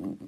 you